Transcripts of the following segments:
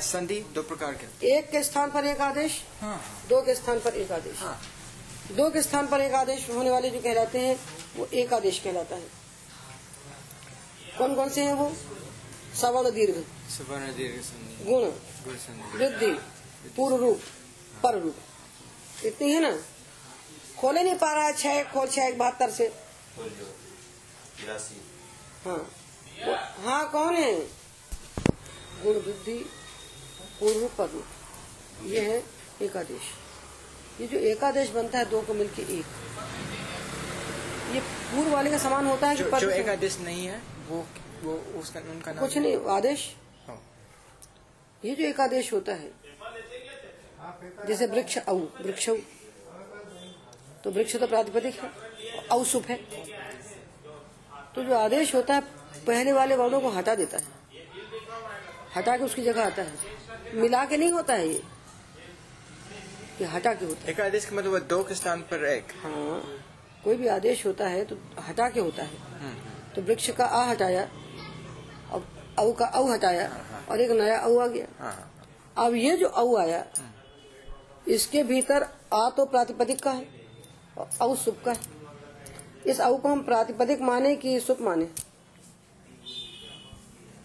संधि दो प्रकार के। एक के स्थान पर एक आदेश हाँ। दो के स्थान पर एक आदेश। हाँ। दो के स्थान पर एक आदेश होने वाले जो कहलाते हैं वो एक आदेश कहलाता है। कौन कौन से हैं वो? सवर्ण दीर्घ। सवर्ण दीर्घ संधि। गुण। गुण संधि। वृद्धि पूर्व रूप। पर रूप। इतनी है ना? खोले नहीं पा रहा है छह खोल छह बहत्तर से। हाँ। हाँ कौन है? गुण वृद्धि पूर्व पर रूप ये है एकादेश। ये जो एकादेश बनता है दो को मिलके एक। ये पूर्व वाले का समान होता है कि जो, जो एकादेश नहीं है वो वो उसका उनका नाम कुछ नहीं आदेश? हाँ। ये जो एकादेश होता है जैसे वृक्ष औ वृक्ष तो वृक्ष तो प्रातिपदिक है औ सुप है। तो जो आदेश होता है पहले वाले वर्णों को हटा देता है। हटा के उसकी जगह आता है। मिला के नहीं होता है ये? ये हटा के होता है? एकादेश का मतलब दो के स्थान पर एक। हाँ कोई भी आदेश होता है तो हटा के होता है। हम्म, तो वृक्ष का आ हटाया और औ का औ हटाया और एक नया औ आ गया। हाँ हाँ। अब ये जो औ आया इसके भीतर आ तो प्रातिपदिक का है और औ सुप का है। इस औ को हम प्रातिपदिक माने कि सुप माने?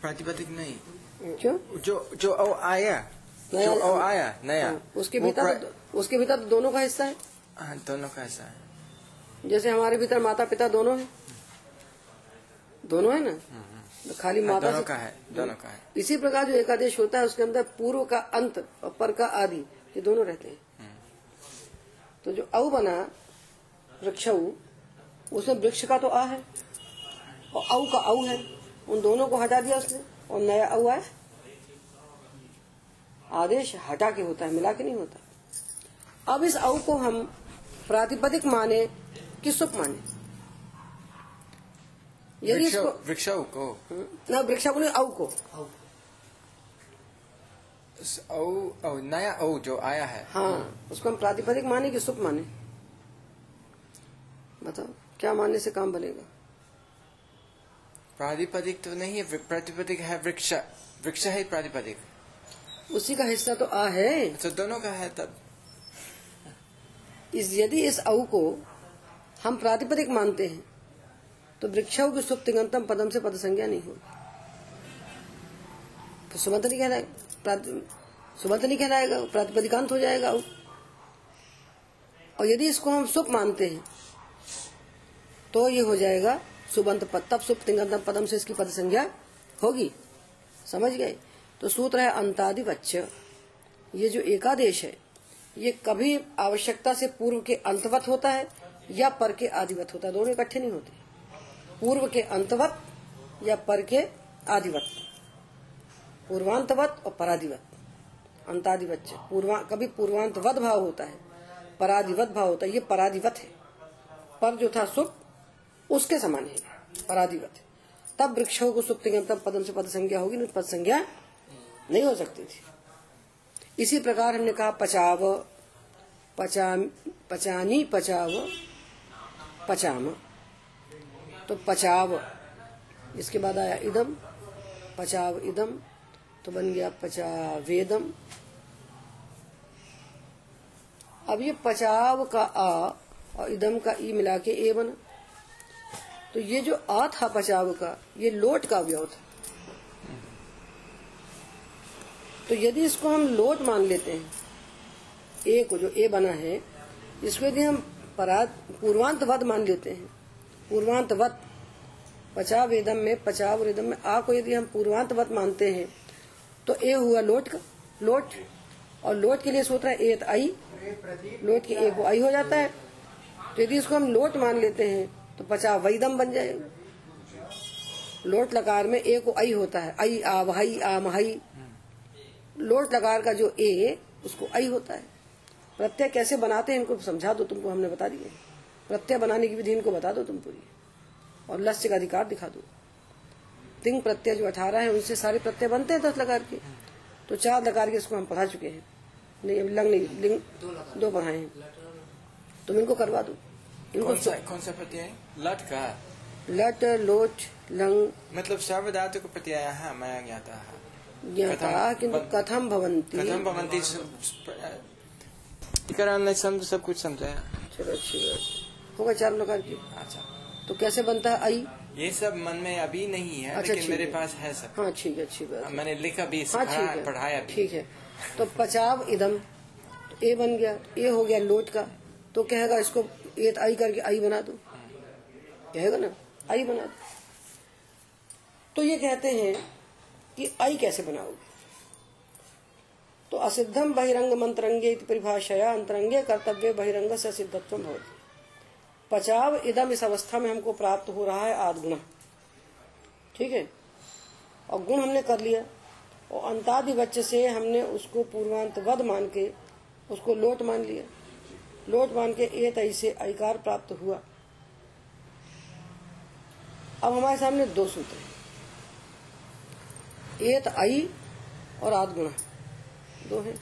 प्रातिपदिक नहीं। क्यों? जो जो ओ आया नया- जो ओ आया नया। हाँ, उसके भीतर प्रा- तो, उसके भीतर तो दोनों का हिस्सा है। हाँ, दोनों का हिस्सा है। जैसे हमारे भीतर माता पिता दोनों है। दोनों है ना? तो खाली हाँ, माता दोनों का है दोनों का है। इसी प्रकार जो एकादेश होता है उसके अंदर पूर्व का अंत और पर का आदि ये दोनों रहते हैं। तो जो औ बना वृक्ष उसमें वृक्ष का तो आ है। और औ का औ है उन दोनों को हटा दिया उसने। और नया औ आया आदेश हटा के होता है मिला के नहीं होता। अब इस औ को हम प्रातिपदिक माने कि सुख माने? यदि वृक्ष इसको को। ना वृक्ष को नहीं औ को। ओ ओ नया औ जो आया है। हाँ उसको हम प्रातिपदिक माने कि सुख माने? बताओ क्या मानने से काम बनेगा? प्रातिपदिक तो नहीं है प्रातिपदिक है वृक्ष। वृक्ष है प्रातिपदिक। उसी का हिस्सा तो आ है। तो दोनों का है तब। इस यदि इस औ को हम प्रातिपदिक मानते हैं तो वृक्षव की सुप तिगंतम पदम से पद संज्ञा नहीं होगी तो सुमंत नहीं कहलाएगा प्राति- सुमंत नहीं कहलाएगा प्रातिपदिकांत हो जाएगा। और यदि इसको हम सुप मानते हैं तो ये हो जाएगा सुबंत पद, तब सुप तिगंतम पदम से इसकी पद संज्ञा होगी। समझ गए? तो सूत्र है अंतादिवच्च ये जो एकादेश है, ये कभी आवश्यकता से पूर्व के अंतवत होता है या पर के आदिवत होता है? दोनों इकट्ठे नहीं होते। पूर्व के अंतवत या पर के आदिवत। पूर्वांतवत और परादिवत। अंतादिवत पूर्वा, कभी पूर्वांतवत भाव होता है, परादिवत भाव होता है, ये परादिवत है। पर जो था सुप उसके समान है परादिवत तब वृक्षों को सुप्त तब पदम से पद संज्ञा होगी नहीं पद संज्ञा नहीं हो सकती थी। इसी प्रकार हमने कहा, पचाव पचा पचानी, पचाव, पचाम। तो पचाव, इसके बाद आया इदम, पचाव इदम तो बन गया पचावेदम। अब ये पचाव का आ और इदम का ई मिला के ए बना। तो ये जो आ था पचाव का, ये लोट का अवयव था तो यदि इसको हम लोट मान लेते हैं, ए को जो ए बना है, इसको यदि हम परा पूर्वांतवत मान लेते हैं, पूर्वांतवत पचा वेदम में, पचाव वेदम में आ को यदि हम पूर्वांतवत मानते हैं तो ए हुआ लोट का, लोट, और लोट के लिए सूत्र है एत आई, लोट के ए को आई हो जाता है। तो यदि इसको हम लोट मान लेते हैं तो पचा वैदम बन जाएगा लोट लकार में ए को आई होता है। आई, आ, वहाई, आ, महाई। लोट लकार का जो ए, उसको आई होता है। प्रत्यय कैसे बनाते हैं, इनको समझा दो तुमको, हमने बता दिए। प्रत्यय बनाने की विधि इनको बता दो तुम पूरी। और लक्ष्य का अधिकार दिखा दो। तिंग प्रत्यय जो अठारह है, उनसे सारे प्रत्यय बनते हैं दस लकार के। तो चार लकार के इसको हम पढ़ा चुके हैं। नहीं लंग नहीं, लिंग दो पढ़ाए हैं। तुम इनको करवा दो। इनको कौन सा कौन सा प्रत्यय? लट का। लट लोट लंग। मतलब सर्वधातु को प्रत्यय है मैं ज्ञाता है। ज्ञाता किंतु कथम भवंती। कथम भवंती ने समझ सब कुछ समझाया। चलो अच्छी बात। होगा चार प्रकार की अच्छा। तो कैसे बनता है? आई? ये सब मन में अभी नहीं है अच्छा, लेकिन मेरे पास है सब। हाँ ठीक है अच्छी बात। मैंने लिखा भी हाँ ठीक पढ़ाया ठीक है। तो पचाव इदम। ए बन गया ए हो गया लोट का। तो कहेगा इसको ए आई करके आई बना दो। कहेगा ना, आई बना दो। तो ये कहते हैं कि आई कैसे बनाओगे? तो असिद्धम बहिरंग मंत्रंगे इति परिभाषया, अंतरंगे कर्तव्य बहिरंग से सिद्धत्व भवति। पचाव इदम इस अवस्था में हमको प्राप्त हो रहा है आदगुण ठीक है? और गुण हमने कर लिया। और अंतादि बच्चे से हमने उसको पूर्वांत वध मान के उसको लोट मान लिया। लोट मान के एत आई से अकार प्राप्त हुआ। अब हमारे सामने दो सूत्र हैं। एत आई और आदगुण दो है।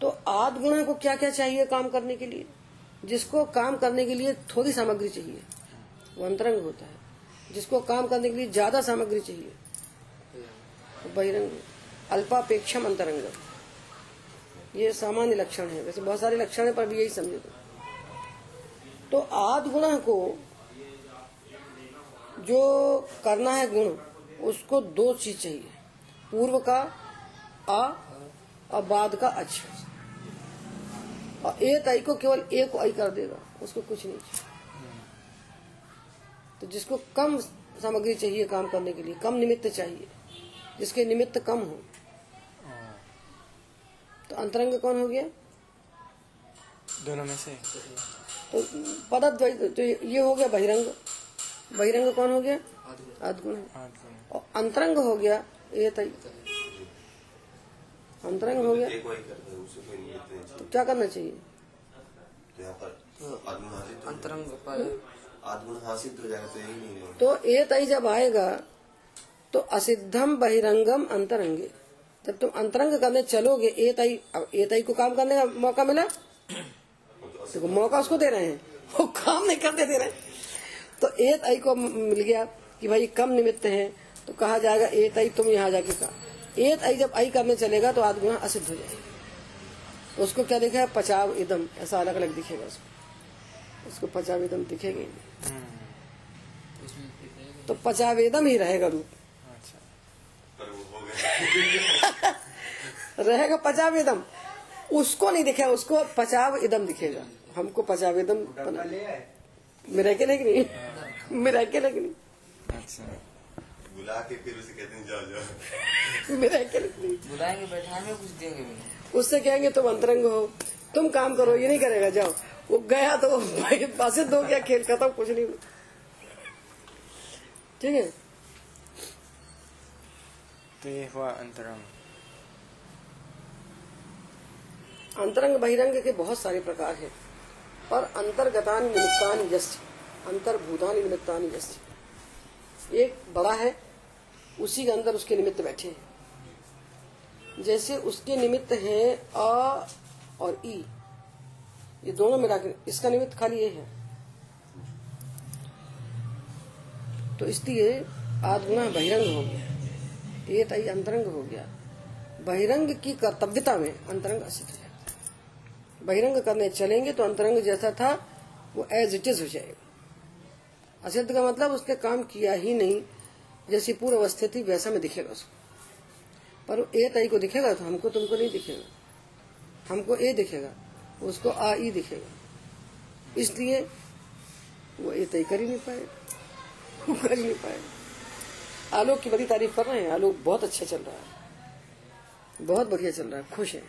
तो आदगुण को क्या क्या चाहिए काम करने के लिए? जिसको काम करने के लिए थोड़ी सामग्री चाहिए। वो अंतरंग होता है। जिसको काम करने के लिए ज़्यादा सामग्री चाहिए। बहिरंग, अल्पापेक्षम अंतरंग। ये सामान्य लक्षण है। वैसे बहुत सारे लक्षण है, पर भी यही समझे तो आद गुण को जो करना है गुण, उसको दो चीज़ चाहिए। पूर्व का, आ, और बाद का अच्छा। और एक आई को केवल एक आई कर देगा, उसको कुछ नहीं चाहिए। तो जिसको कम सामग्री चाहिए काम करने के लिए, कम निमित्त चाहिए, जिसके निमित्त कम हो। तो अंतरंग कौन हो गया? दोनों में से। तो पदद्वैत तो ये हो गया बहिरंग। बहिरंग कौन हो गया? आदगुण। और अंतरंग हो गया ये तई अंतरंग हो गया। हैं तो क्या करना चाहिए? तो यहाँ पर। आदगुण हासिल हो अंतरंग तो यही नहीं होगा। तो जब आएगा तो असिद्धम बहिरंगम अंतरंगे। जब तुम अंतरंग करने चलोगे ए तई अब ए तई को काम करने का मौका मिला? देखो मौका उसको दे रहे हैं। वो काम नहीं करते दे रहे तो ए तई को मिल गया कि भाई कम निमित्त है तो कहा जाएगा ए तई तुम यहाँ जाके कहा ए तई जब आई करने चलेगा तो आदगुणा असिद्ध हो जाएगा। उसको क्या दिखेगा? पचाव इदम ऐसा अलग अलग दिखेगा उसको। उसको पचाव इदम दिखेगा ही नहीं तो पचावेदम ही रहेगा रूप। पर पचाव रहेगा पचावेदम। उसको नहीं दिखेगा उसको पचाव इदम दिखेगा। हमको पचावेदम बना मेरा के नहीं? नहीं मेरा के नहीं? नहीं अच्छा। बुला के फिर उसे कहते हैं जाओ जाओ। मेरा के नहीं। बुलाएँगे बैठाएँगे कुछ देंगे उससे कहेंगे तुम अंतरंग हो। तुम काम करो ये नहीं करेगा जाओ। वो गया तो भाई बासित हो गया खेल खत्म कुछ नहीं। ठीक है? अंतरंग। अंतरंग बहिरंग के बहुत सारे प्रकार हैं। और अंतर्गतान निमित्तान यस्य अंतर्भूतान निमित्तान यस्य एक बड़ा है, उसी के अंदर उसके निमित्त बैठे हैं। जैसे उसके निमित्त है अ और ई। ये दोनों मिला के, इसका निमित्त खाली ये है। तो इसलिए आदगुना बहिरंग हो गया। ये तई अंतरंग हो गया। बहिरंग की कर्तव्यता में अंतरंग असिद्ध हो। जाता बहिरंग करने चलेंगे तो अंतरंग जैसा था, वो एज इट इज़ हो जाएगा। असिद्ध का मतलब उसके काम किया ही नहीं, जैसी पूर्व अवस्था थी वैसा में दिखेगा उसको। पर ए तई को दिखेगा तो हमको तुमको नहीं दिखेगा। हमको ए दिखेगा, उसको आ ई दिखेगा। इसलिए वो ए तई कर ही नहीं पाएगा कर ही नहीं पाएगा आलोक की बड़ी तारीफ़ कर रहे हैं। आलोक बहुत अच्छा चल रहा है। बहुत बढ़िया चल रहा है। खुश है।